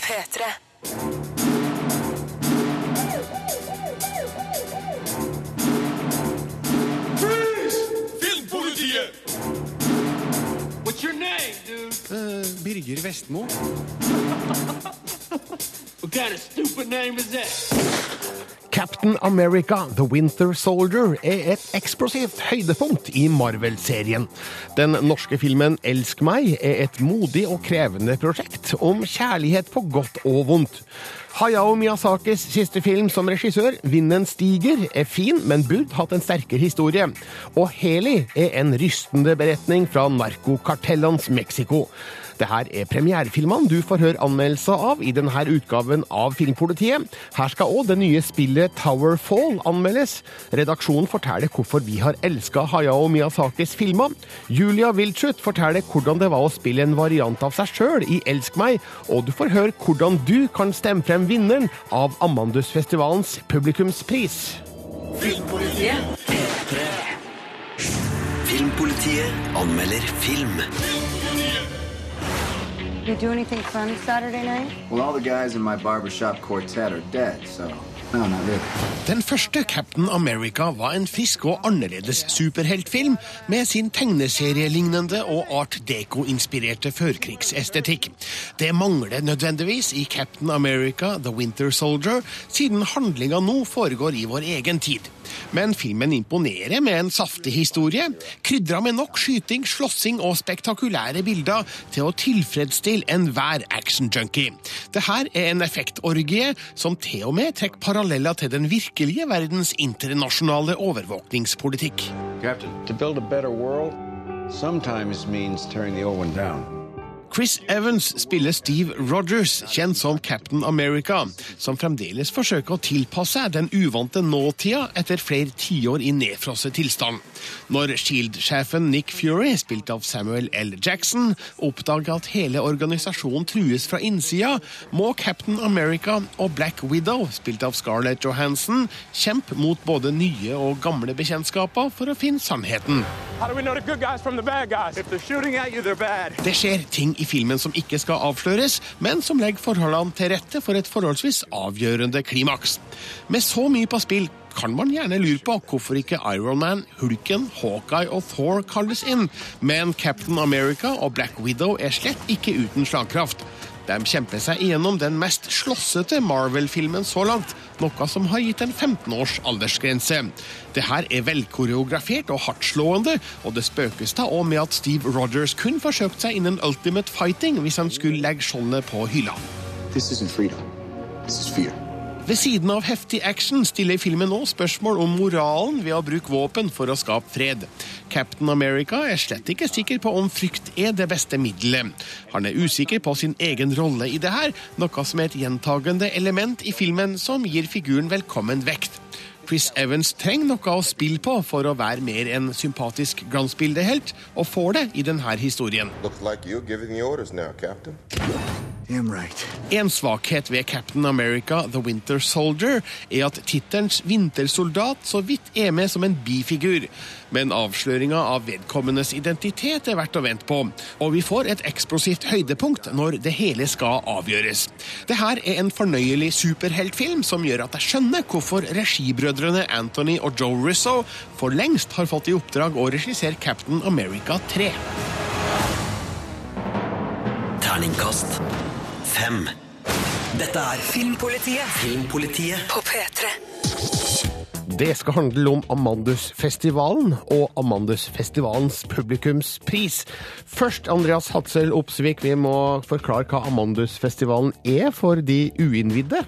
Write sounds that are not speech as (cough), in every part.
P3. Filmpolitiet! What's dude? Birger Vestmo. (laughs) What kind of stupid name is that? Captain America The Winter Soldier er et eksplosivt høydepunkt i Marvel-serien. Den norske filmen Elsk meg er et modig og krevende prosjekt om kjærlighet på godt og vondt. Hayao Miyazakis siste film som regissør, 'Vinden stiger', er fin, men burde hatt en sterkere historie. Og Heli er en rystende beretning fra narkokartellenes Mexico. Det her er premierefilmene du får høre anmeldelser av i denne utgaven av Filmpolitiet. Her skal òg det nye spillet Tower Fall anmeldes. Redaksjonen forteller hvorfor vi har elska Hayao Miyazakis filmer. Julia Wiltshut forteller hvordan det var å spille en variant av seg sjøl i Elsk meg, og du får høre hvordan du kan stemme frem vinneren av Amandusfestivalens publikumspris. Filmpolitiet. Filmpolitiet anmelder film. You do anything fun Saturday night? Well, all the guys in my barbershop quartet are dead, so no, not really. Den første Captain America var en frisk og annerledes superheltfilm med sin tegneserielignende og art deco-inspirerte førkrigsestetikk. Det mangler nødvendigvis i Captain America The Winter Soldier, siden handlinga nå foregår i vår egen tid. Men filmen imponerer med en saftig historie, krydra med nok skyting, slåssing og spektakulære bilder til å tilfredsstille enhver actionjunkie. Det her er en effektorgie som til og med trekker paralleller til den virkelige verdens internasjonale overvåkningspolitikk. Captain, to build a better world sometimes means tearing the old one down. Chris Evans spiller Steve Rogers, kjent som Captain America, som fremdeles forsøker å tilpasse seg den uvante nåtida etter flere tiår i nedfrosset tilstand. Når Shield-sjefen Nick Fury, spilt av Samuel L. Jackson, oppdager at hele organisasjonen trues fra innsida, må Captain America og Black Widow, spilt av Scarlett Johansson, kjempe mot både nye og gamle bekjentskaper for å finne sannheten. You. Det skjer ting i filmen som ikke skal avsløres, men som legger forholdene til rette for et forholdsvis avgjørende klimaks. Med så mye på spill kan man gjerne lure på hvorfor ikke Iron Man, Hulken, Hawkeye og Thor kalles inn, men Captain America og Black Widow er slett ikke uten slagkraft. De kjemper seg igjennom den mest slåssete Marvel-filmen så langt, noe som har gitt en 15 års aldersgrense. Det her er velkoreografert og hardtslående, og det spøkes da òg med at Steve Rogers kun forsøkte seg innen Ultimate Fighting hvis han skulle legge skjoldet på hylla. This isn't freedom. This is fear. Ved siden av heftig action stiller filmen nå spørsmål om moralen ved å bruke våpen for å skape fred. Captain America er slett ikke sikker på om frykt er det beste middelet. Han er usikker på sin egen rolle i det her, noe som er et gjentagende element i filmen som gir figuren velkommen vekt. Chris Evans trenger noe å spille på for å være mer en sympatisk glansbildehelt, og får det i denne historien. Looks like you're giving the orders now, Captain. Right. En svakhet ved Captain America The Winter Soldier er at tittelens vintersoldat så vidt er med som en bifigur. Men avsløringa av vedkommendes identitet er verdt å vente på. Og vi får et eksplosivt høydepunkt når det hele skal avgjøres. Det her er en fornøyelig superheltfilm som gjør at jeg skjønner hvorfor regibrødrene Anthony og Joe Russo for lengst har fått i oppdrag å regissere Captain America 3. Terningkast fem. Dette er Filmpolitiet Filmpolitiet på P3. Det skal handle om Amandusfestivalen og Amandusfestivalens publikumspris. Først, Andreas Hatzel Opsvik, vi må forklare hva Amandusfestivalen er for de uinnvidde.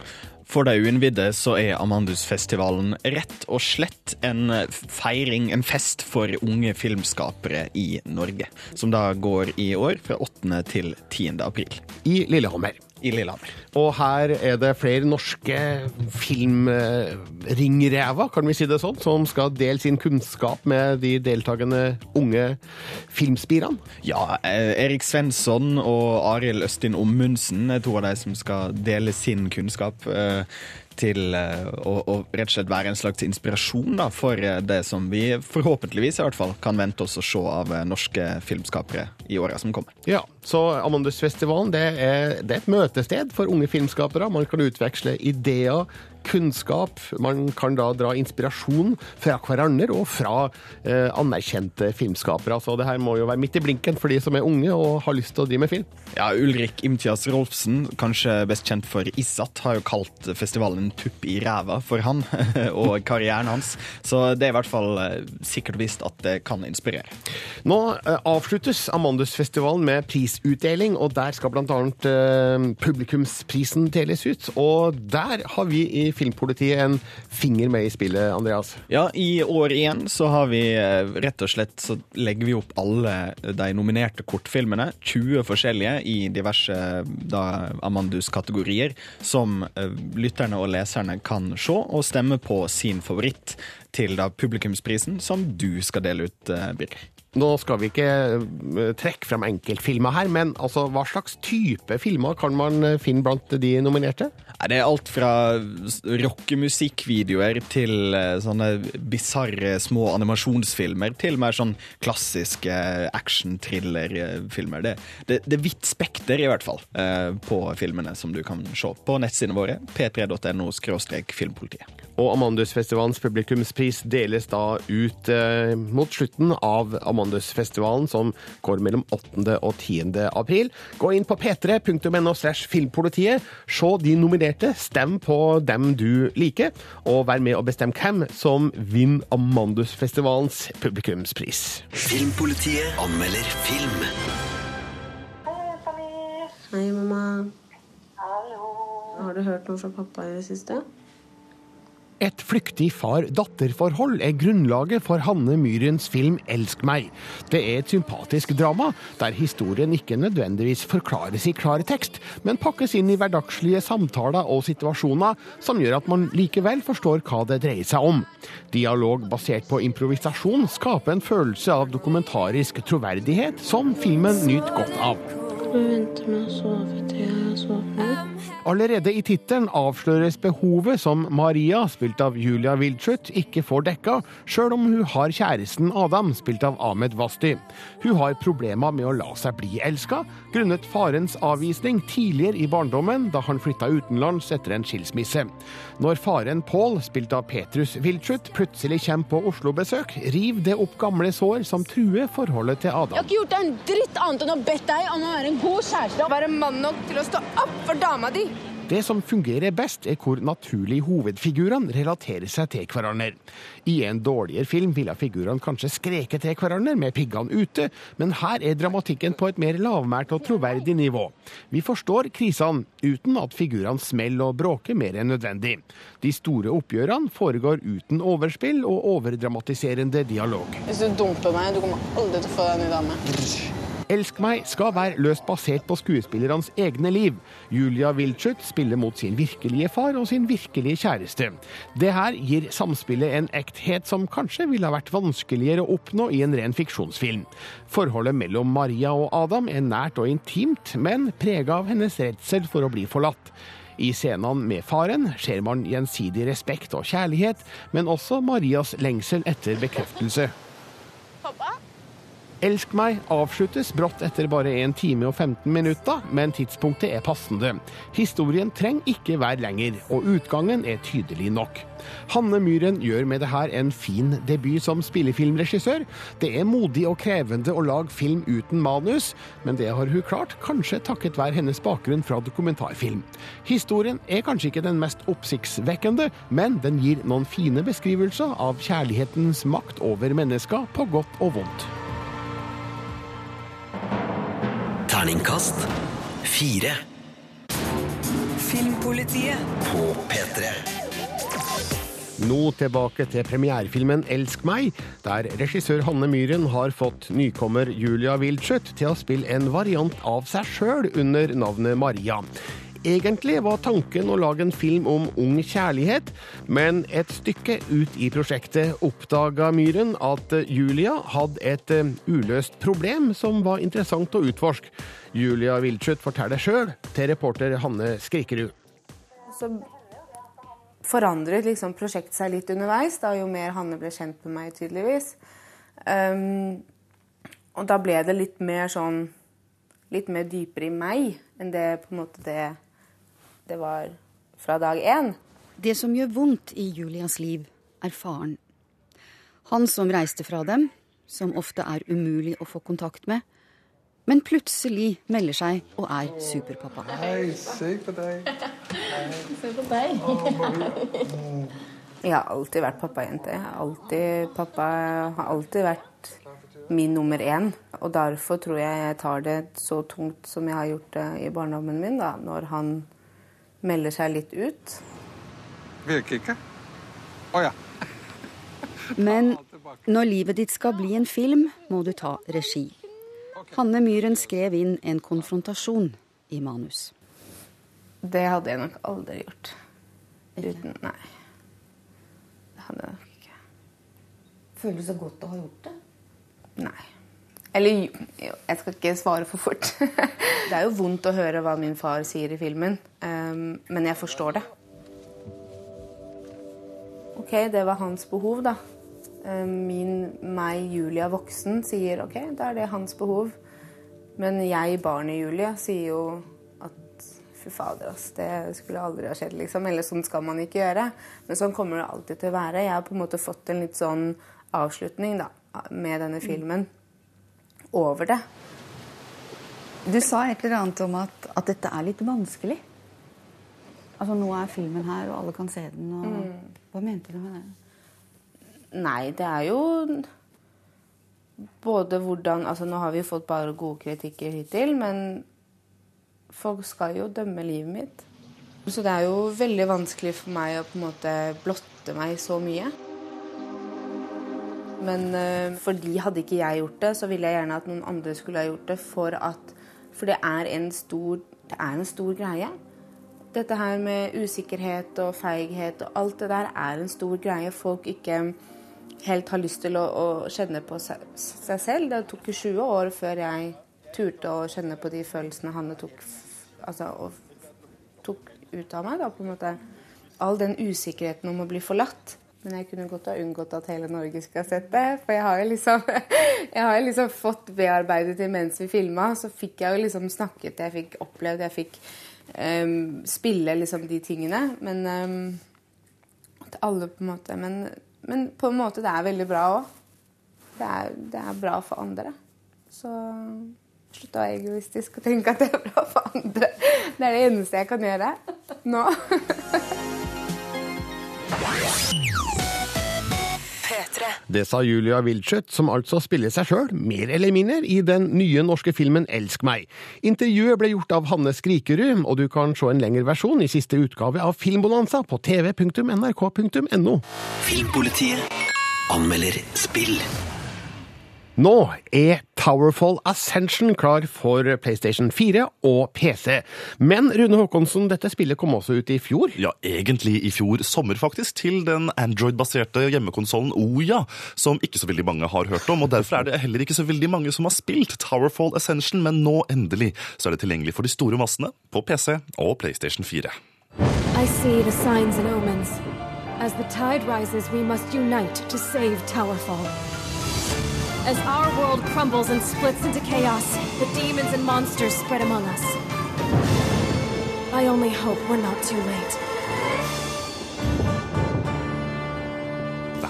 For de uinnvidde så er Amandusfestivalen rett og slett en feiring, en fest for unge filmskapere i Norge. Som da går i år fra 8. til 10. april. I Lillehammer. I Lillehammer. Og her er det flere norske filmringrever, kan vi si det sånn, som skal dele sin kunnskap med de deltakende unge filmspirene. Ja, eh, Erik Svensson og Arild Østin Ommundsen er to av de som skal dele sin kunnskap. Til eh, å, å rett og slett være en slags inspirasjon da, for eh, det som vi forhåpentligvis i hvert fall kan vente oss å se av eh, norske filmskapere i åra som kommer. Ja, så Amandusfestivalen det er, det er et møtested for unge filmskapere. Man kan utveksle ideer, kunnskap. Man kan da dra inspirasjon fra hverandre og fra eh, anerkjente filmskapere. Så det her må jo være midt i blinken for de som er unge og har lyst til å drive med film. Ja, Ulrik Imtias Rolfsen, kanskje best kjent for Izzat, har jo kalt festivalen en tupp i ræva for han (laughs) og karrieren hans. Så det er i hvert fall eh, sikkert visst at det kan inspirere. Nå eh, avsluttes Amandusfestivalen med prisutdeling, og der skal bl.a. Eh, publikumsprisen deles ut. Og der har vi i Filmpolitiet en finger med i spillet, Andreas. Ja, i år igjen så har vi eh, rett og slett så legger vi opp alle de nominerte kortfilmene, 20 forskjellige i diverse da Amandus-kategorier, som eh, lytterne og leserne kan se og stemme på sin favoritt til da publikumsprisen, som du skal dele ut, eh, Birger. Nå skal vi ikke eh, trekke frem enkeltfilmer her, men altså, hva slags type filmer kan man eh, finne blant de nominerte? Det er alt fra rockemusikkvideoer til eh, sånne bisarre små animasjonsfilmer til mer sånn klassiske action-thriller-filmer. Det, det, det er vidt spekter, i hvert fall, på filmene som du kan se på nettsidene våre. p3.no filmpolitiet. Og Amandusfestivalens publikumspris deles da ut eh, mot slutten av Amandusfestivalen, som går mellom 8. og 10. april. Gå inn på p3.no slash filmpolitiet, se de nominerte, stem på dem du liker, og vær med og bestem hvem som vinner Amandusfestivalens publikumspris. Filmpolitiet anmelder film. Hei, mamma. Hallo. Har du hørt noe fra pappa i det siste? Et flyktig far-datter-forhold er grunnlaget for Hanne Myrens film 'Elsk meg'. Det er et sympatisk drama, der historien ikke nødvendigvis forklares i klar tekst, men pakkes inn i hverdagslige samtaler og situasjoner som gjør at man likevel forstår hva det dreier seg om. Dialog basert på improvisasjon skaper en følelse av dokumentarisk troverdighet som filmen nyter godt av. Kan du vente med å sove til jeg sovet? Allerede i tittelen avsløres behovet som Maria, spilt av Julia Wildschut, ikke får dekka, sjøl om hun har kjæresten Adam, spilt av Ahmed Wasti. Hun har problemer med å la seg bli elska, grunnet farens avvisning tidligere i barndommen, da han flytta utenlands etter en skilsmisse. Når faren Pål, spilt av Petrus Wildschut, plutselig kommer på Oslo-besøk, river det opp gamle sår som truer forholdet til Adam. Jeg har ikke gjort deg en dritt annet enn å bedt deg om å være en god kjæreste og være mann nok til å stå opp for dama di. Det som fungerer best, er hvor naturlig hovedfigurene relaterer seg til hverandre. I en dårligere film ville figurene kanskje skreket til hverandre med piggene ute, men her er dramatikken på et mer lavmælt og troverdig nivå. Vi forstår krisene, uten at figurene smeller og bråker mer enn nødvendig. De store oppgjørene foregår uten overspill og overdramatiserende dialog. Hvis du dumper meg, du kommer aldri til å få deg en ny dame. Elsk meg skal være løst basert på skuespillernes egne liv. Julia Wildschut spiller mot sin virkelige far og sin virkelige kjæreste. Det her gir samspillet en ekthet som kanskje ville ha vært vanskeligere å oppnå i en ren fiksjonsfilm. Forholdet mellom Maria og Adam er nært og intimt, men prega av hennes redsel for å bli forlatt. I scenene med faren ser man gjensidig respekt og kjærlighet, men også Marias lengsel etter bekreftelse. Elsk meg avsluttes brått etter bare 1 time og 15 minutter, men tidspunktet er passende. Historien trenger ikke være lenger, og utgangen er tydelig nok. Hanne Myhren gjør med det her en fin debut som spillefilmregissør. Det er modig og krevende å lage film uten manus, men det har hun klart, kanskje takket være hennes bakgrunn fra dokumentarfilm. Historien er kanskje ikke den mest oppsiktsvekkende, men den gir noen fine beskrivelser av kjærlighetens makt over mennesker, på godt og vondt. Terningkast fire Filmpolitiet. på P3. Nå tilbake til premierefilmen 'Elsk meg', der regissør Hanne Myhren har fått nykommer Julia Wiltshut til å spille en variant av seg sjøl under navnet Maria. Egentlig var tanken å lage en film om ung kjærlighet, men et stykke ut i prosjektet oppdaga Myhren at Julia hadde et eh, uløst problem som var interessant å utforske. Julia Wiltshut forteller sjøl til reporter Hanne Skrikerud. Så forandret liksom prosjektet seg litt underveis, da jo mer Hanne ble kjent med meg, tydeligvis. Um, og da ble det litt mer sånn Litt mer dypere i meg enn det på en måte det, det var fra dag én. Det som gjør vondt i Julias liv, er faren. Han som reiste fra dem, som ofte er umulig å få kontakt med, men plutselig melder seg og er superpappa. Hei, se på deg. Se på deg. Jeg har alltid vært pappajente. Alltid, pappa har alltid vært min nummer én. Og derfor tror jeg jeg tar det så tungt som jeg har gjort det i barndommen min, da, når han melder seg litt ut. Virker ikke. Å ja. (laughs) Men når livet ditt skal bli en film, må du ta regi. Hanne Myhren skrev inn en konfrontasjon i manus. Det hadde jeg nok aldri gjort. Uten Nei. Det hadde jeg nok ikke. Føler du så godt å ha gjort det? Nei. Eller jeg skal ikke svare for fort. (laughs) det er jo vondt å høre hva min far sier i filmen, um, men jeg forstår det. Ok, det var hans behov, da. Um, min, meg, Julia voksen, sier ok, da er det hans behov. Men jeg, barnet Julia, sier jo at fy fader, ass, det skulle aldri ha skjedd, liksom. Eller sånn skal man ikke gjøre. Men sånn kommer det alltid til å være. Jeg har på en måte fått en litt sånn avslutning, da med denne filmen over det. Du sa et eller annet om at, at dette er litt vanskelig. Altså Nå er filmen her, og alle kan se den. Og... Mm. Hva mente du med det? Nei, det er jo både hvordan Altså Nå har vi fått bare gode kritikker hittil, men folk skal jo dømme livet mitt. Så det er jo veldig vanskelig for meg å på en måte blotte meg så mye. Men uh, fordi hadde ikke jeg gjort det, så ville jeg gjerne at noen andre skulle ha gjort det. For, at, for det, er stor, det er en stor greie. Dette her med usikkerhet og feighet og alt det der er en stor greie folk ikke helt har lyst til å, å kjenne på seg, seg, selv. Det tok jo 20 år før jeg turte å kjenne på de følelsene Hanne tok, altså, tok ut av meg. Da, på en måte. All den usikkerheten om å bli forlatt. Men jeg kunne godt ha unngått at hele Norge ha sett det. For jeg har jo liksom, (laughs) har liksom fått bearbeidet det mens vi filma. Så fikk jeg jo liksom snakket, jeg fikk opplevd, jeg fikk um, spille liksom de tingene. Men um, at alle på en måte. Men, men, på en måte det er veldig bra òg. Det, det, er bra for andre. Så slutt å være egoistisk og tenke at det er bra for andre. Det er det eneste jeg kan gjøre nå. (laughs) Det sa Julia Wiltshut, som altså spiller seg sjøl, mer eller mindre, i den nye norske filmen Elsk meg. Intervjuet ble gjort av Hanne Skrikerud, og du kan se en lengre versjon i siste utgave av Filmbonanza på tv.nrk.no. Filmpolitiet anmelder spill. Nå er Towerfall Ascension klar for PlayStation 4 og PC. Men Rune Håkonsen, dette spillet kom også ut i fjor? Ja, egentlig i fjor sommer, faktisk. Til den Android-baserte hjemmekonsollen Oya, som ikke så veldig mange har hørt om. og Derfor er det heller ikke så veldig mange som har spilt Towerfall Ascension, men nå endelig så er det tilgjengelig for de store massene på PC og PlayStation 4. I see the signs and omens. As the tide rises, we must unite to save Towerfall. As our world crumbles and splits into chaos, the demons and monsters spread among us. I only hope we're not too late.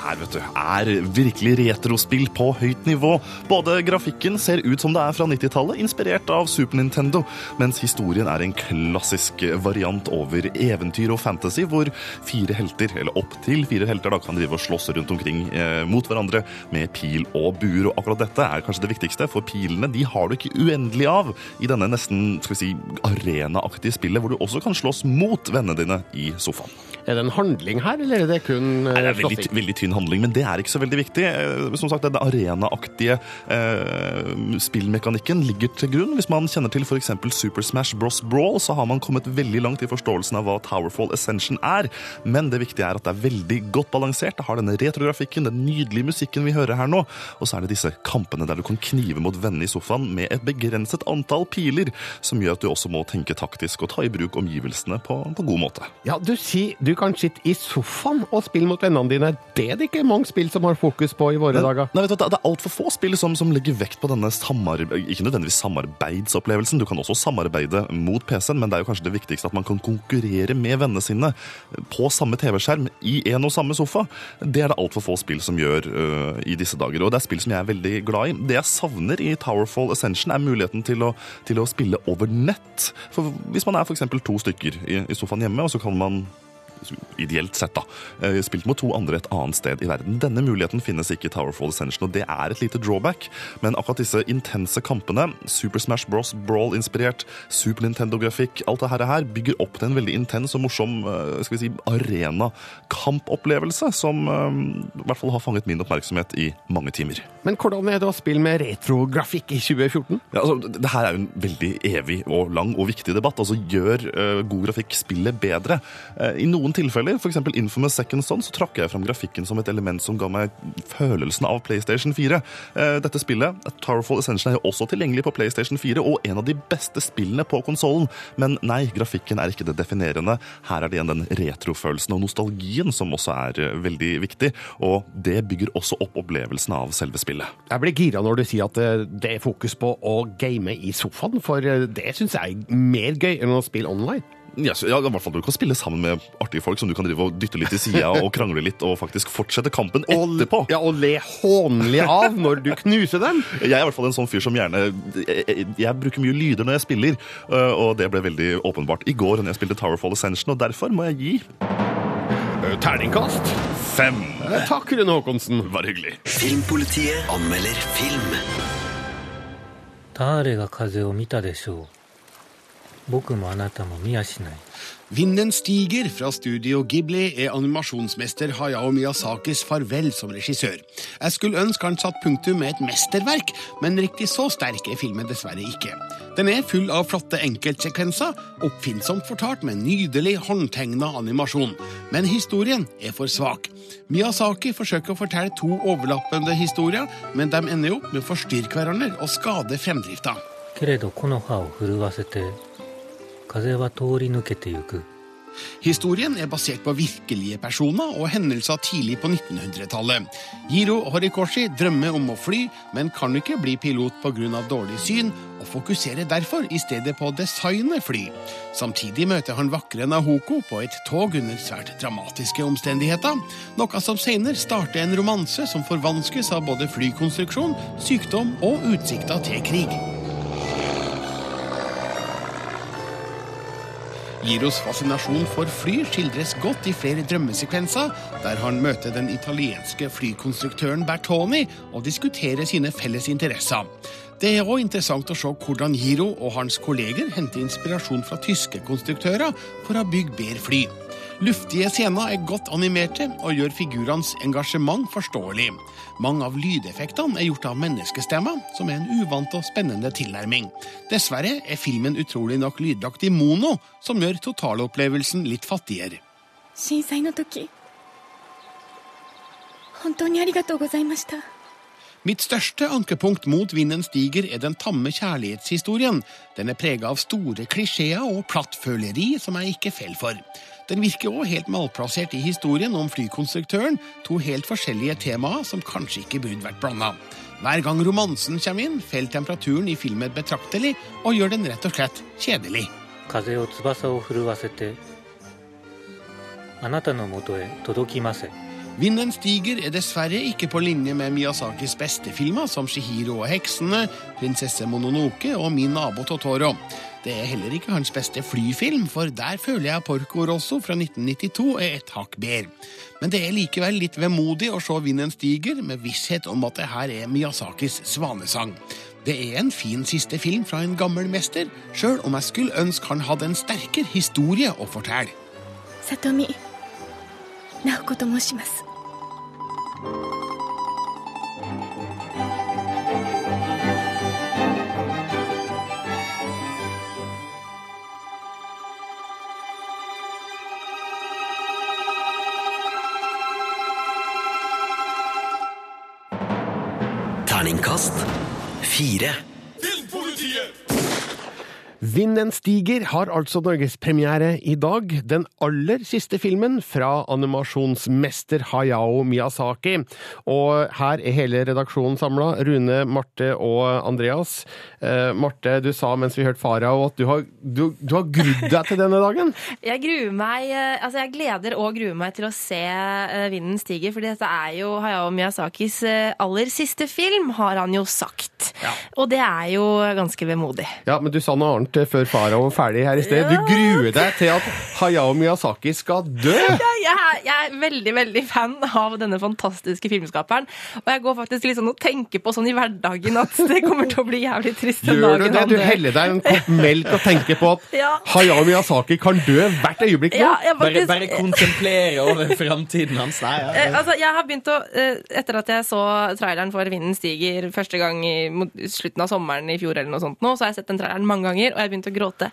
Her vet du, er virkelig retrospill på høyt nivå. Både grafikken ser ut som det er fra 90-tallet, inspirert av Super Nintendo, mens historien er en klassisk variant over eventyr og fantasy, hvor fire helter, eller opptil fire helter, da, kan drive og slåss rundt omkring eh, mot hverandre med pil og buer. Og akkurat dette er kanskje det viktigste, for pilene de har du ikke uendelig av i denne nesten skal vi si, arenaaktige spillet, hvor du også kan slåss mot vennene dine i sofaen. Er det en handling her, eller er det kun Nei, det er veldig, veldig tynn handling, men det er ikke så veldig viktig. Eh, Som sagt, Den arenaaktige eh, spillmekanikken ligger til grunn. Hvis man kjenner til f.eks. Super Smash Bros. Brawl, så har man kommet veldig langt i forståelsen av hva Towerfall Ascension er. Men det viktige er at det er veldig godt balansert. Det har denne retrografikken, den nydelige musikken vi hører her nå. Og så er det disse kampene der du kan knive mot vennene i sofaen med et begrenset antall piler, som gjør at du også må tenke taktisk og ta i bruk omgivelsene på, på god måte. Ja, du sier du kan sitte i sofaen og spille mot vennene dine. Det er det ikke mange spill som har fokus på i våre dager. Nei, vet du, Det er altfor få spill som, som legger vekt på denne ikke nødvendigvis samarbeidsopplevelsen. Du kan også samarbeide mot PC-en, men det er jo kanskje det viktigste at man kan konkurrere med vennene sine på samme TV-skjerm i en og samme sofa. Det er det altfor få spill som gjør uh, i disse dager. Og det er spill som jeg er veldig glad i. Det jeg savner i Towerfall Ascension, er muligheten til å, til å spille over nett. For Hvis man er f.eks. to stykker i, i sofaen hjemme, og så kan man ideelt sett, da, eh, spilt mot to andre et annet sted i verden. Denne muligheten finnes ikke i Towerfall Ascension, og det er et lite drawback. Men akkurat disse intense kampene, Super Smash Bros. Brawl-inspirert, Super Nintendo-grafikk, alt det her, bygger opp til en veldig intens og morsom eh, skal vi si, arena-kampopplevelse, som eh, i hvert fall har fanget min oppmerksomhet i mange timer. Men hvordan er det å spille med retrografikk i 2014? Ja, altså, det her er jo en veldig evig og lang og viktig debatt. Altså, Gjør uh, god grafikk spillet bedre? Uh, I noen tilfeller, f.eks. Infamous Second Son, så trakk jeg fram grafikken som et element som ga meg følelsen av PlayStation 4. Uh, dette spillet, Towerfall Essential, er jo også tilgjengelig på PlayStation 4, og en av de beste spillene på konsollen. Men nei, grafikken er ikke det definerende. Her er det igjen den retrofølelsen og nostalgien som også er veldig viktig, og det bygger også opp opplevelsen av selve spillet. Jeg blir gira når du sier at det er fokus på å game i sofaen, for det syns jeg er mer gøy enn å spille online Ja, så, ja, i hvert fall Du kan spille sammen med artige folk som du kan drive og dytte litt til sida og (laughs) krangle litt og faktisk fortsette kampen etterpå. Ja, Og le hånlig av når du knuser dem. (laughs) Jeg er i hvert fall en sånn fyr som gjerne Jeg, jeg, jeg bruker mye lyder når jeg spiller, øh, og det ble veldig åpenbart i går når jeg spilte Towerfall Ascension, og derfor må jeg gi Terningkast fem. Takk, Rune Håkonsen. Bare hyggelig. Filmpolitiet anmelder film. 誰が風を見たでしょう Vinden stiger fra studio Ghibli er animasjonsmester Hayao Miyazakis farvel som regissør. Jeg skulle ønske han satt punktum med et mesterverk, men riktig så sterk er filmen dessverre ikke. Den er full av flotte enkeltsekvenser, oppfinnsomt fortalt med nydelig håndtegna animasjon. Men historien er for svak. Miyazaki forsøker å fortelle to overlappende historier, men de ender opp med å forstyrre hverandre og skade fremdrifta. けれどこの葉を震わせて 風は通り抜けてゆく Historien er basert på virkelige personer og hendelser tidlig på 1900-tallet. Jiro Horikoshi drømmer om å fly, men kan ikke bli pilot pga. dårlig syn, og fokuserer derfor i stedet på å designe fly. Samtidig møter han vakre Nahoko på et tog under svært dramatiske omstendigheter, noe som senere starter en romanse som forvanskes av både flykonstruksjon, sykdom og utsikter til krig. Giros fascinasjon for fly skildres godt i flere drømmesekvenser, der han møter den italienske flykonstruktøren Bertoni og diskuterer sine felles interesser. Det er òg interessant å se hvordan Giro og hans kolleger henter inspirasjon fra tyske konstruktører for å bygge bedre fly. Luftige scener er godt animerte og gjør figurenes engasjement forståelig. Mange av lydeffektene er gjort av menneskestemmer, som er en uvant og spennende tilnærming. Dessverre er filmen utrolig nok lydlagt i mono, som gjør totalopplevelsen litt fattigere. 震災の時本当にありがとうございました Mitt største ankepunkt mot Vinden stiger er den tamme kjærlighetshistorien. Den er prega av store klisjeer og plattføleri som jeg ikke faller for. Den virker òg helt malplassert i historien om flykonstruktøren, to helt forskjellige temaer som kanskje ikke burde vært blanda. Hver gang romansen kommer inn, faller temperaturen i filmen betraktelig og gjør den rett og slett kjedelig. 風を翼を震わせてあなたのもとへ届きませ Vinden stiger er dessverre ikke på linje med Miyazakis beste filmer, som Shihiro og heksene, Prinsesse Mononoke og Min nabo Totoro. Det er heller ikke hans beste flyfilm, for der føler jeg Porco Rosso fra 1992 er et hakk bedre. Men det er likevel litt vemodig å se Vinden stiger, med visshet om at det her er Miyazakis svanesang. Det er en fin siste film fra en gammel mester, sjøl om jeg skulle ønske han hadde en sterkere historie å fortelle. 里見直子と申します Terningkast fire. Vinden stiger har altså norgespremiere i dag. Den aller siste filmen fra animasjonsmester Hayao Miyazaki. Og her er hele redaksjonen samla. Rune, Marte og Andreas. Eh, Marte, du sa mens vi hørte Farao at du har, du, du har grudd deg til denne dagen. (laughs) Jeg gruer meg, eh, altså jeg gleder og gruer meg til å se eh, Vinden stiger, fordi dette er jo Hayao Miyazakis eh, aller siste film, har han jo sagt. Og det er jo ganske vemodig. Ja, men du sa noe annet før Farao var ferdig her i sted. Du gruer deg til at Hayao Miyazaki skal dø! (laughs) Ja, jeg, er, jeg er veldig veldig fan av denne fantastiske filmskaperen. Og jeg går faktisk liksom og tenker på sånn i hverdagen at det kommer til å bli jævlig trist den Gjør du det? Du heller deg en kopp melk og tenker på at (laughs) Ja. Hayao Miyazaki kan dø hvert øyeblikk nå? Ja, faktisk... Bare, bare kontemplere over framtiden hans. Nei, ja. Eh, altså, jeg har begynt å, eh, Etter at jeg så traileren for Vinden stiger første gang i slutten av sommeren i fjor, eller noe sånt nå, så har jeg sett den traileren mange ganger, og jeg har begynt å gråte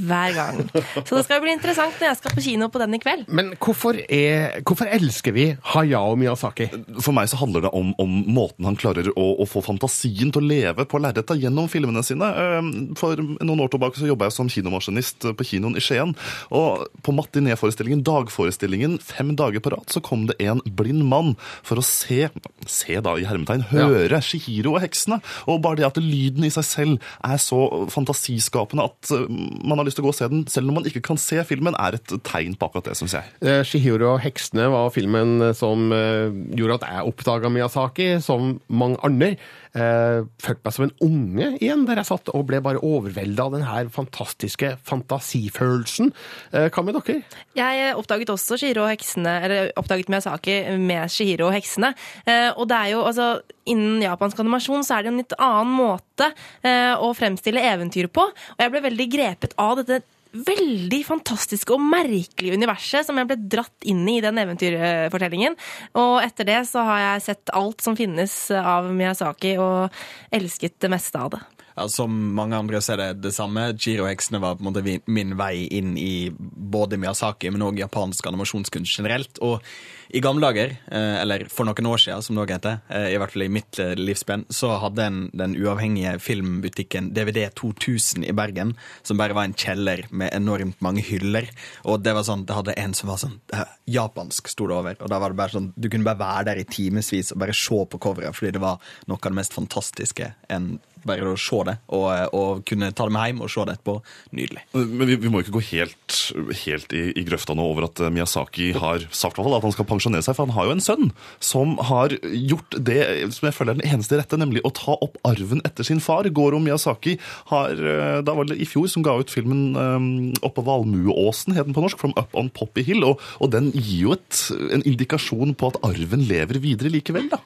hver gang. Så det skal jo bli interessant når jeg skal på kino på den i kveld. Men hvorfor, er, hvorfor elsker vi Hayao Miyazaki? For meg så handler det om, om måten han klarer å, å få fantasien til å leve på lerretet gjennom filmene sine. Eh, For noen år tilbake så jobba jeg som kinomaskinist på kinoen i Skien. Og på matinéforestillingen, dagforestillingen, fem dager på rad, så kom det en blind mann for å se, se da i hermetegn, høre Shihiro og heksene. Og bare det at lyden i seg selv er så fantasiskapende at eh, man har lyst til å gå og se den, selv om man ikke kan se filmen, er et tegn på akkurat det, syns jeg. Eh, Shihiro og heksene var filmen eh, som eh, gjorde at jeg oppdaga Miyazaki, som mange andre. Eh, følte meg som en unge igjen, der jeg satt og ble bare overvelda av den her fantastiske fantasifølelsen. Eh, hva med dere? Jeg oppdaget også Shihiro og heksene, eller oppdaget Miyazaki med Shihiro og heksene. Eh, og det er jo, altså, innen japansk animasjon så er det en litt annen måte eh, å fremstille eventyr på. Og jeg ble veldig grepet av dette veldig fantastiske og merkelige universet som jeg ble dratt inn i i den eventyrfortellingen. Og etter det så har jeg sett alt som finnes av Miyazaki, og elsket det meste av det. Ja, som mange andre så er det det samme. Giro-heksene var på en måte min vei inn i både Miyazaki, men òg japansk animasjonskunst generelt. Og i gamle dager, eh, eller for noen år siden, som det heter, eh, i hvert fall i mitt eh, livsspenn, så hadde en den uavhengige filmbutikken DVD 2000 i Bergen, som bare var en kjeller med enormt mange hyller. Og det var sånn, det hadde en som var sånn japansk, sto det over. Og da var det bare sånn, du kunne bare være der i timevis og bare se på coveret, fordi det var noe av det mest fantastiske enn bare å se det, og, og kunne ta det med hjem og se det etterpå. Nydelig. Men vi, vi må ikke gå helt, helt i, i grøfta nå over at Miyazaki har sagt at han skal pensjonere seg, for han har jo en sønn som har gjort det som jeg føler er den eneste rette, nemlig å ta opp arven etter sin far. Goro Miyazaki har, eh, da var det i fjor, som ga ut filmen um, Oppå Valmueåsen, het den på norsk, From Up on Poppy Hill, og, og den gir jo et, en indikasjon på at arven lever videre likevel, da.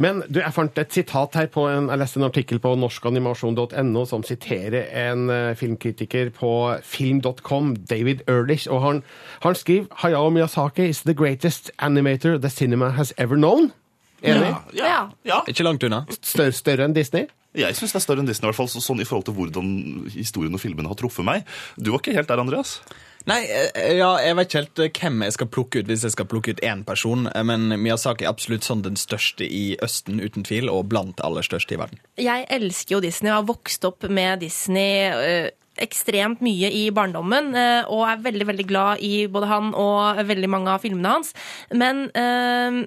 Men du, jeg fant et sitat her på en, jeg leste en artikkel på norskanimasjon.no som siterer en eh, filmkritiker på film.com, David Ehrlich, og han, han skriver Hayao Miyazaki is the greatest animator the cinema has ever known. Enig? Ja. Ikke langt unna. Større, større enn Disney? Jeg syns det er større enn Disney, i hvert fall så- sånn i forhold til hvordan historien og filmene har truffet meg. Du var ikke helt der, Andreas? Nei, eh, ja, jeg vet ikke helt eh, hvem jeg skal plukke ut hvis jeg skal plukke ut én person, eh, men Miyazaki er absolutt sånn den største i Østen, uten tvil, og blant aller største i verden. Jeg elsker jo Disney og har vokst opp med Disney ekstremt mye i barndommen, øh, og er veldig, veldig glad i både han og veldig mange av filmene hans. Men eh,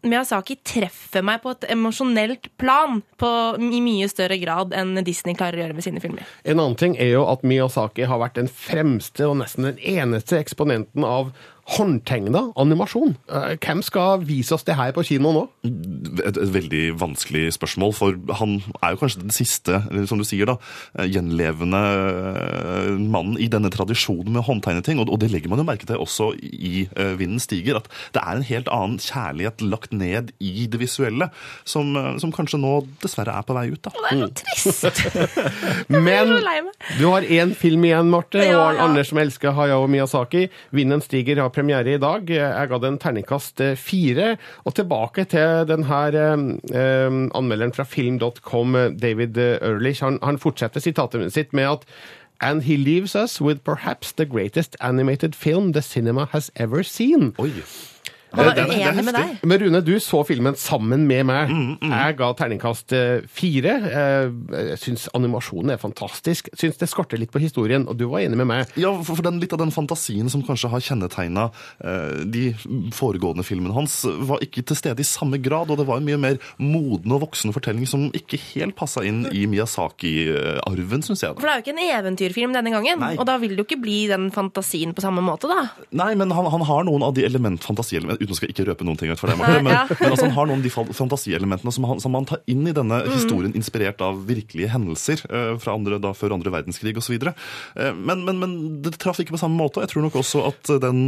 Miyazaki treffer meg på et emosjonelt plan på, i mye større grad enn Disney klarer å gjøre med sine filmer. En annen ting er jo at Miyazaki har vært den fremste og nesten den eneste eksponenten av håndtegna animasjon. Eh, Hvem skal vise oss det her på kino nå? et, et veldig vanskelig spørsmål, for han er jo kanskje den siste, som du sier da, eh, gjenlevende eh, mannen i denne tradisjonen med å håndtegne ting, og, og det legger man jo merke til også i uh, Vinden stiger, at det er en helt annen kjærlighet lagt ned i det visuelle, som, som kanskje nå dessverre er på vei ut da. Og det er så trist! (laughs) Men du har én film igjen, Marte, Ja, og ja. Anders som elsker Hayao Miyazaki. 'Vinden stiger' har premiere i dag. Jeg ga den terningkast eh, fire. Og tilbake til den her eh, eh, anmelderen fra film.com, David eh, Ehrlich. Han, han fortsetter sitatet sitt med at And he leaves us with perhaps the greatest animated film the cinema has ever seen. Oi. Han er er uenig med deg. Men Rune, du så filmen sammen med meg. Mm, Jeg ga terningkast eh, fire. Eh, Jeg syns animasjonen er fantastisk. Syns det skorter litt på historien, og du var enig med meg. Ja, for, for den, litt av den fantasien som kanskje har kjennetegna eh, de foregående filmene hans, var ikke til stede i samme grad, og det var en mye mer moden og voksen fortelling som ikke helt passa inn i Miyazaki-arven, syns jeg. For det er jo ikke en eventyrfilm denne gangen, Nei. og da vil det jo ikke bli den fantasien på samme måte, da. Nei, men han, han har noen av de element, fantasielement, uten å skal ikke røpe noen ting for deg, Marte, men, Ja. men altså, han har noen av de fantasielementene som han, som han tar inn i denne Mm. historien, inspirert av virkelige hendelser uh, fra andre, da, før andre verdenskrig osv. Uh, men, men, men det traff ikke på samme måte. Jeg tror nok også at den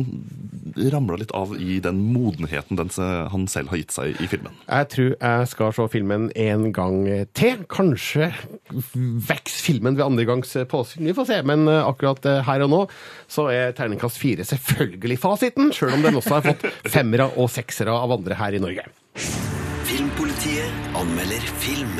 ramla litt av i den modenheten den, eh, han selv har gitt seg i filmen. Jeg tror jeg skal se filmen en gang til. Kanskje vokser filmen ved andre gangs påsyn. Vi får se. Men eh, akkurat eh, her og nå så er terningkast fire selvfølgelig fasiten, sjøl om den også har fått (laughs) femmere og seksere av andre her i Norge. Filmpolitiet anmelder film.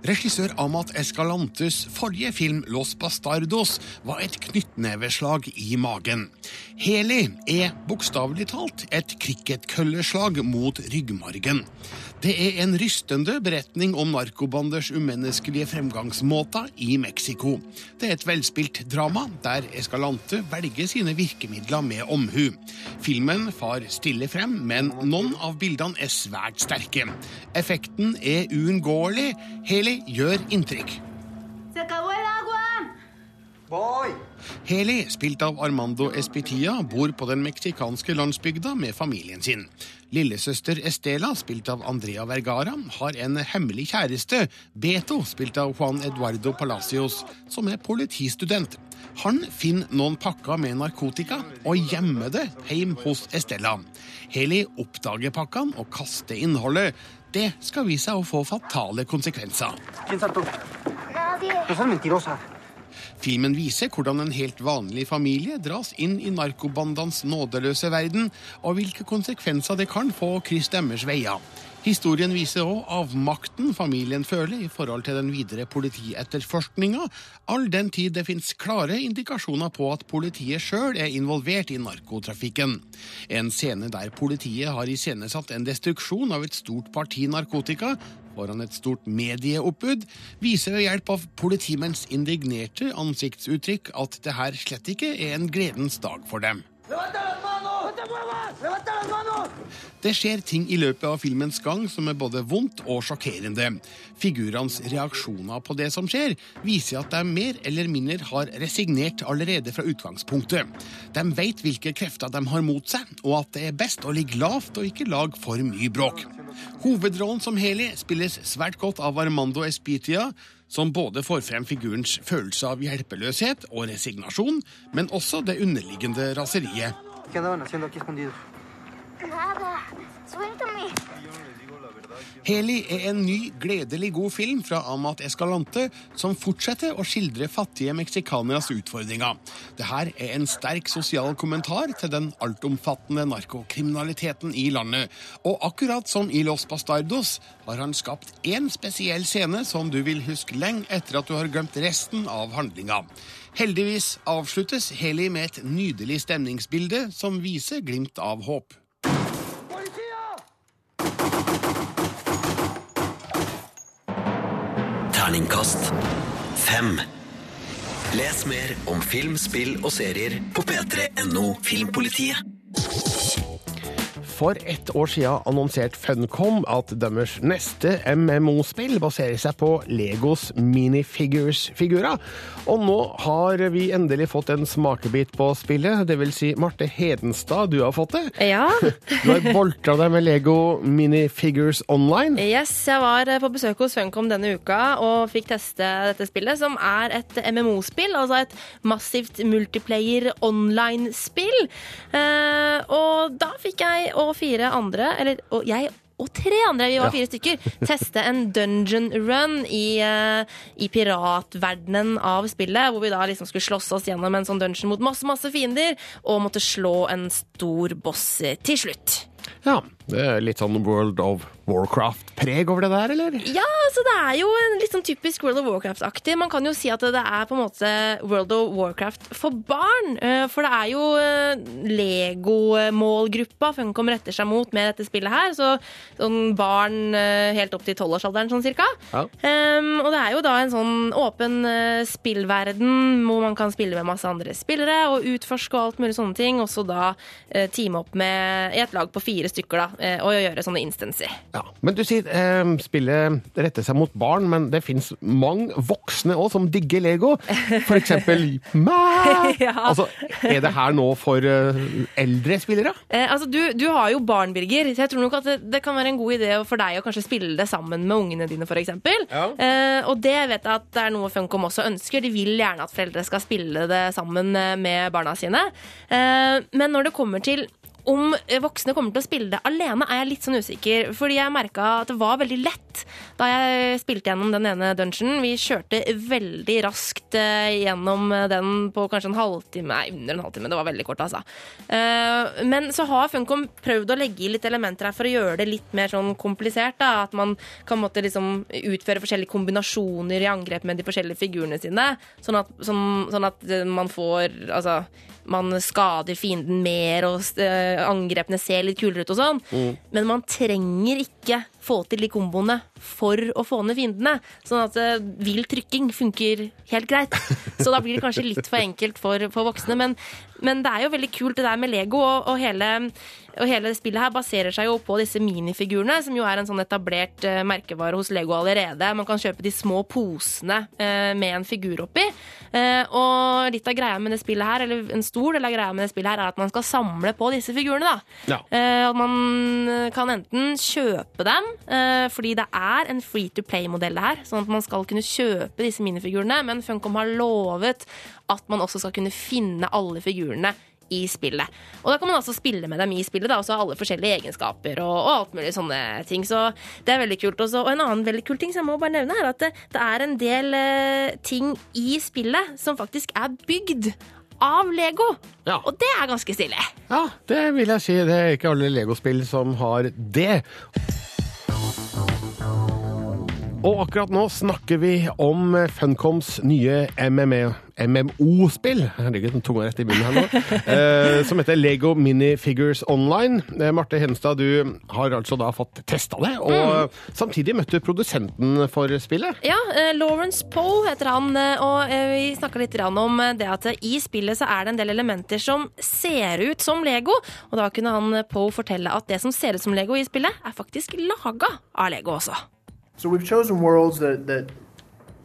Regissør Amat Escalantes forrige film Los Bastardos var et knyttneveslag i magen. Heli er bokstavelig talt et cricketkølleslag mot ryggmargen. Det er en rystende beretning om narkobanders umenneskelige fremgangsmåter i Mexico. Det er et velspilt drama der Escalante velger sine virkemidler med omhu. Filmen far stille frem, men noen av bildene er svært sterke. Effekten er uunngåelig. Heli gjør inntrykk. Se. Heli, spilt av Armando Espitia, bor på den meksikanske landsbygda med familien sin. Lillesøster Estela, spilt av Andrea Vergara, har en hemmelig kjæreste, Beto, spilt av Juan Eduardo Palacios, som er politistudent. Han finner noen pakker med narkotika og gjemmer det hjemme hos Estella. Heli oppdager pakkene og kaster innholdet. Det skal vise seg å få fatale konsekvenser. Filmen viser hvordan en helt vanlig familie dras inn i narkobandens nådeløse verden, og hvilke konsekvenser det kan få Chris Demmers veier. Historien viser òg avmakten familien føler i forhold til den videre politietterforskninga, all den tid det finnes klare indikasjoner på at politiet sjøl er involvert i narkotrafikken. En scene der politiet har iscenesatt en destruksjon av et stort parti narkotika foran et stort medieoppbud, viser ved hjelp av politimenns indignerte ansiktsuttrykk at det her slett ikke er en gledens dag for dem. Det skjer ting i løpet av filmens gang som er både vondt og sjokkerende. Figurenes reaksjoner på det som skjer, viser at de mer eller mindre har resignert allerede fra utgangspunktet. De vet hvilke krefter de har mot seg, og at det er best å ligge lavt og ikke lage for mye bråk. Hovedrollen som Heli spilles svært godt av Armando Espitia, som både får frem figurens følelse av hjelpeløshet og resignasjon, men også det underliggende raseriet. Nada. Heli er en ny, gledelig god film fra Amat Escalante som fortsetter å skildre fattige meksikaneres utfordringer. Dette er en sterk sosial kommentar til den altomfattende narkokriminaliteten i landet. Og akkurat som i Los Bastardos har han skapt én spesiell scene som du vil huske lenge etter at du har glemt resten av handlinga. Heldigvis avsluttes Heli med et nydelig stemningsbilde som viser glimt av håp. Terningkast fem. Les mer om film, spill og serier på p3.no Filmpolitiet. For ett år siden annonsert Funcom at deres neste MMO-spill baserer seg på Legos minifigures-figurer. Og nå har vi endelig fått en smakebit på spillet, det vil si Marte Hedenstad, du har fått det. Ja. (laughs) Du har boltra deg med Lego minifigures online. Yes, jeg var eh, på besøk hos Funcom denne uka og fikk teste dette spillet, som er et MMO-spill, altså et massivt multiplayer online-spill. Eh, og da fikk jeg og fire andre, eller og jeg og tre andre, vi var fire stykker, teste en dungeon run i, eh, i piratverdenen av spillet, hvor vi da liksom skulle slåss oss gjennom en sånn dungeon mot masse, masse fiender, og måtte slå en stor boss til slutt. Ja, Det er litt sånn World of Warcraft-preg over det der, eller? Ja, altså det er jo en litt sånn typisk World of Warcraft-aktig. Man kan jo si at det er på en måte World of Warcraft for barn. eh, For det er jo eh, Lego-målgruppa Funcom retter seg mot med dette spillet her. Så sånn barn eh, helt opp til tolvårsalderen sånn cirka. Ja. Um, og det er jo da en sånn åpen spillverden hvor man kan spille med masse andre spillere og utforske og alt mulig sånne ting. Og så da teame opp med i et lag på fire stykker da, eh, og gjøre sånne instanser. Ja. Men du sier eh, spillet retter seg mot barn, men det fins mange voksne òg som digger Lego. For eksempel (laughs) meg! Ja. Altså, er det her nå for eh, eldre spillere? Eh, altså, du, du har jo barn, Birger, så jeg tror nok at det, det kan være en god idé for deg å kanskje spille det sammen med ungene dine, f.eks. Ja. Eh, og det vet jeg at det er noe Funcom også ønsker. De vil gjerne at foreldre skal spille det sammen eh, med barna sine. Eh, men når det kommer til om voksne kommer til å spille det alene, er jeg litt sånn usikker. Fordi jeg merka at det var veldig lett da jeg spilte gjennom den ene dungeon. Vi kjørte veldig raskt eh, gjennom den på kanskje en halvtime. Nei, under en halvtime. Det var veldig kort, altså. Eh, Men så har Funcom prøvd å legge i litt elementer her for å gjøre det litt mer sånn komplisert. da, At man kan måtte liksom utføre forskjellige kombinasjoner i angrep med de forskjellige figurene sine. Sånn at, sånn, sånn at man får Altså man skader fienden mer, og eh, angrepene ser litt kulere ut og sånn. Mm. Men man trenger ikke få til de komboene for å få ned fiendene. Sånn at uh, vill trykking funker helt greit. (laughs) Så da blir det kanskje litt for enkelt for, for voksne. Men, men det er jo veldig kult det der med Lego, og, og, hele, og hele spillet her baserer seg jo på disse minifigurene, som jo er en sånn etablert uh, merkevare hos Lego allerede. Man kan kjøpe de små posene uh, med en figur oppi. Uh, og litt av greia med det spillet her, eller en stor del av greia med det spillet her, er at man skal samle på disse figurene. da. Ja. Man kan enten kjøpe dem, fordi det er en free to play-modell det her, sånn at man skal kunne kjøpe disse minifigurene, men Funcom har lovet at man også skal kunne finne alle figurene i spillet. Og da kan man altså spille med dem i spillet, da, og så har alle forskjellige egenskaper og, og alt mulig sånne ting. Så det er veldig kult. Også, og en annen veldig kul ting som jeg må bare nevne, er at det, det er en del eh, ting i spillet som faktisk er bygd av Lego. Og det er ganske stilig. Ja, det vil jeg si. Det er ikke alle Lego-spill som har det. Og akkurat nå snakker vi om Funcoms nye MMA MMO-spill, herregud, den tunga rett i munnen her nå, (laughs) eh, som heter Lego Minifigures Online. Eh, Marte Henstad, du har altså da fått testa det, og samtidig møtte du produsenten for spillet. Ja, eh, Lawrence Poe heter han, eh, og vi snakka litt grann om det at i spillet så er det en del elementer som ser ut som Lego. Og da kunne han Poe fortelle at det som ser ut som Lego i spillet, er faktisk laga av Lego også. So we've chosen worlds that, that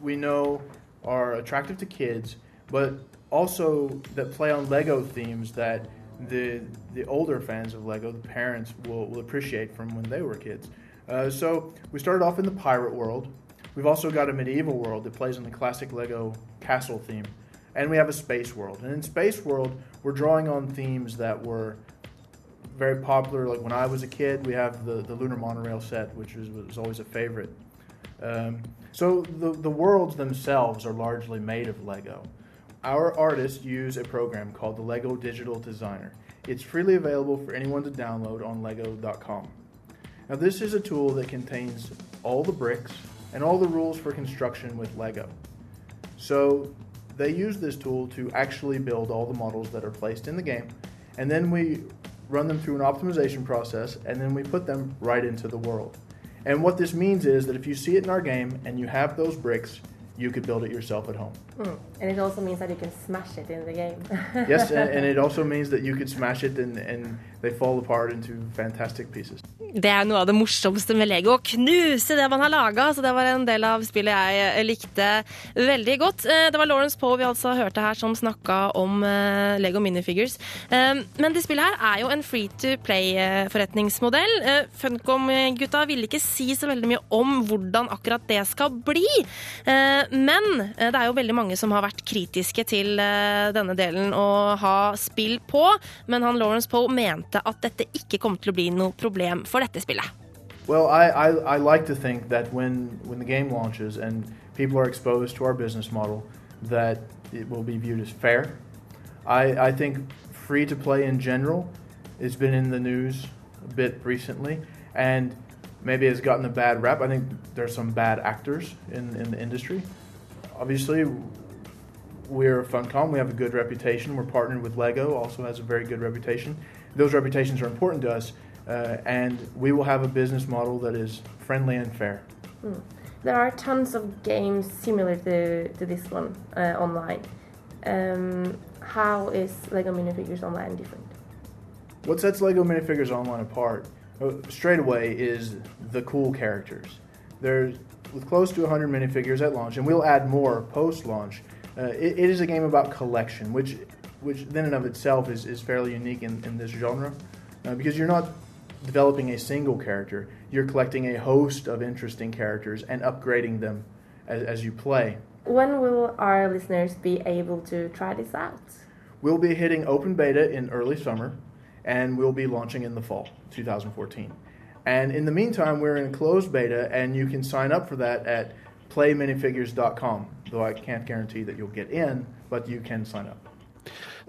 we know are attractive to kids, but also that play on Lego themes that the the older fans of Lego, the parents, will, will appreciate from when they were kids. Uh, so we started off in the pirate world. We've also got a medieval world that plays on the classic Lego castle theme, and we have a space world. And in space world, we're drawing on themes that were very popular. Like when I was a kid, we have the, the lunar monorail set, which was, was always a favorite. Um, so the, the worlds themselves are largely made of Lego. Our artists use a program called the Lego Digital Designer. It's freely available for anyone to download on lego.com. Now this is a tool that contains all the bricks and all the rules for construction with Lego. So they use this tool to actually build all the models that are placed in the game, and then we run them through an optimization process, and then we put them right into the world. And what this means is that if you see it in our game and you have those bricks, you could build it yourself at home. Mm. And it also means that you can smash it in the game. Yes, and, and it (laughs) also means that you could smash it and, and they fall apart into fantastic pieces. Det er noe av det morsomste med Lego, å knuse det man har laga. Så det var en del av spillet jeg eh, likte veldig godt. Eh, Det var Lawrence Poe vi altså hørte her som snakka om eh, Lego minifigures. Men det spillet her er jo en free to play-forretningsmodell. Funcom-gutta ville ikke si så veldig mye om hvordan akkurat det skal bli. Men det er jo veldig mange som har vært kritiske til denne delen å ha spill på. Men han Lawrence Poe mente at dette ikke kommer til å bli noe problem for dette spillet. Well, I, I, I like to think that when, when the game launches and people are exposed to our business model, that it will be viewed as fair. I, I think free to play in general has been in the news a bit recently, and maybe has gotten a bad rap. I think there's some bad actors in, in the industry. Obviously, we're Funcom. We have a good reputation. We're partnered with Lego, also has a very good reputation. Those reputations are important to us, uh, and we will have a business model that is friendly and fair. Hmm. There are tons of games similar to, to this one uh, online. Um, how is Lego Minifigures Online different? What sets Lego minifigures online apart uh, straight away is the cool characters. There's with close to 100 minifigures at launch, and we'll add more post launch. Uh, it, it is a game about collection, which, which then and of itself is, is fairly unique in, in this genre, uh, because you're not developing a single character. You're collecting a host of interesting characters and upgrading them as, as you play. When will our listeners be able to try this out? We'll be hitting open beta in early summer, and we'll be launching in the fall 2014. And in the meantime, we're in closed beta, and you can sign up for that at playminifigures.com. Though I can't guarantee that you'll get in, but you can sign up.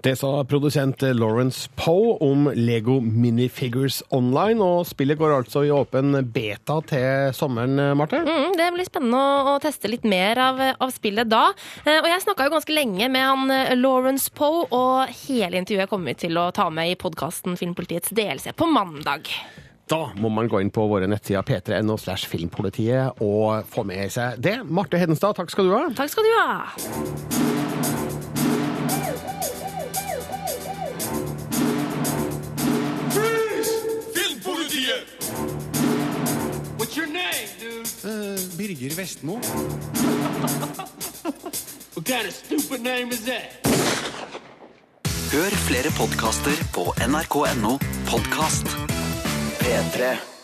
Det sa produsent Lawrence Poe om Lego Minifigures Online, og spillet går altså i åpen beta til sommeren, Marte? Mm, det blir spennende å, teste litt mer av, av spillet da. Eh, og jeg snakka jo ganske lenge med han eh, Lawrence Poe, og hele intervjuet kommer vi til å ta med i podkasten Filmpolitiets DLC på mandag. Da må man gå inn på våre nettsider p3.no slash filmpolitiet og få med seg det. Marte Hedenstad, takk skal du ha. Takk skal du ha. Birger Vestmo. (laughs) what kind of stupid name is that? Hør flere podkaster på nrk.no podkast. P3.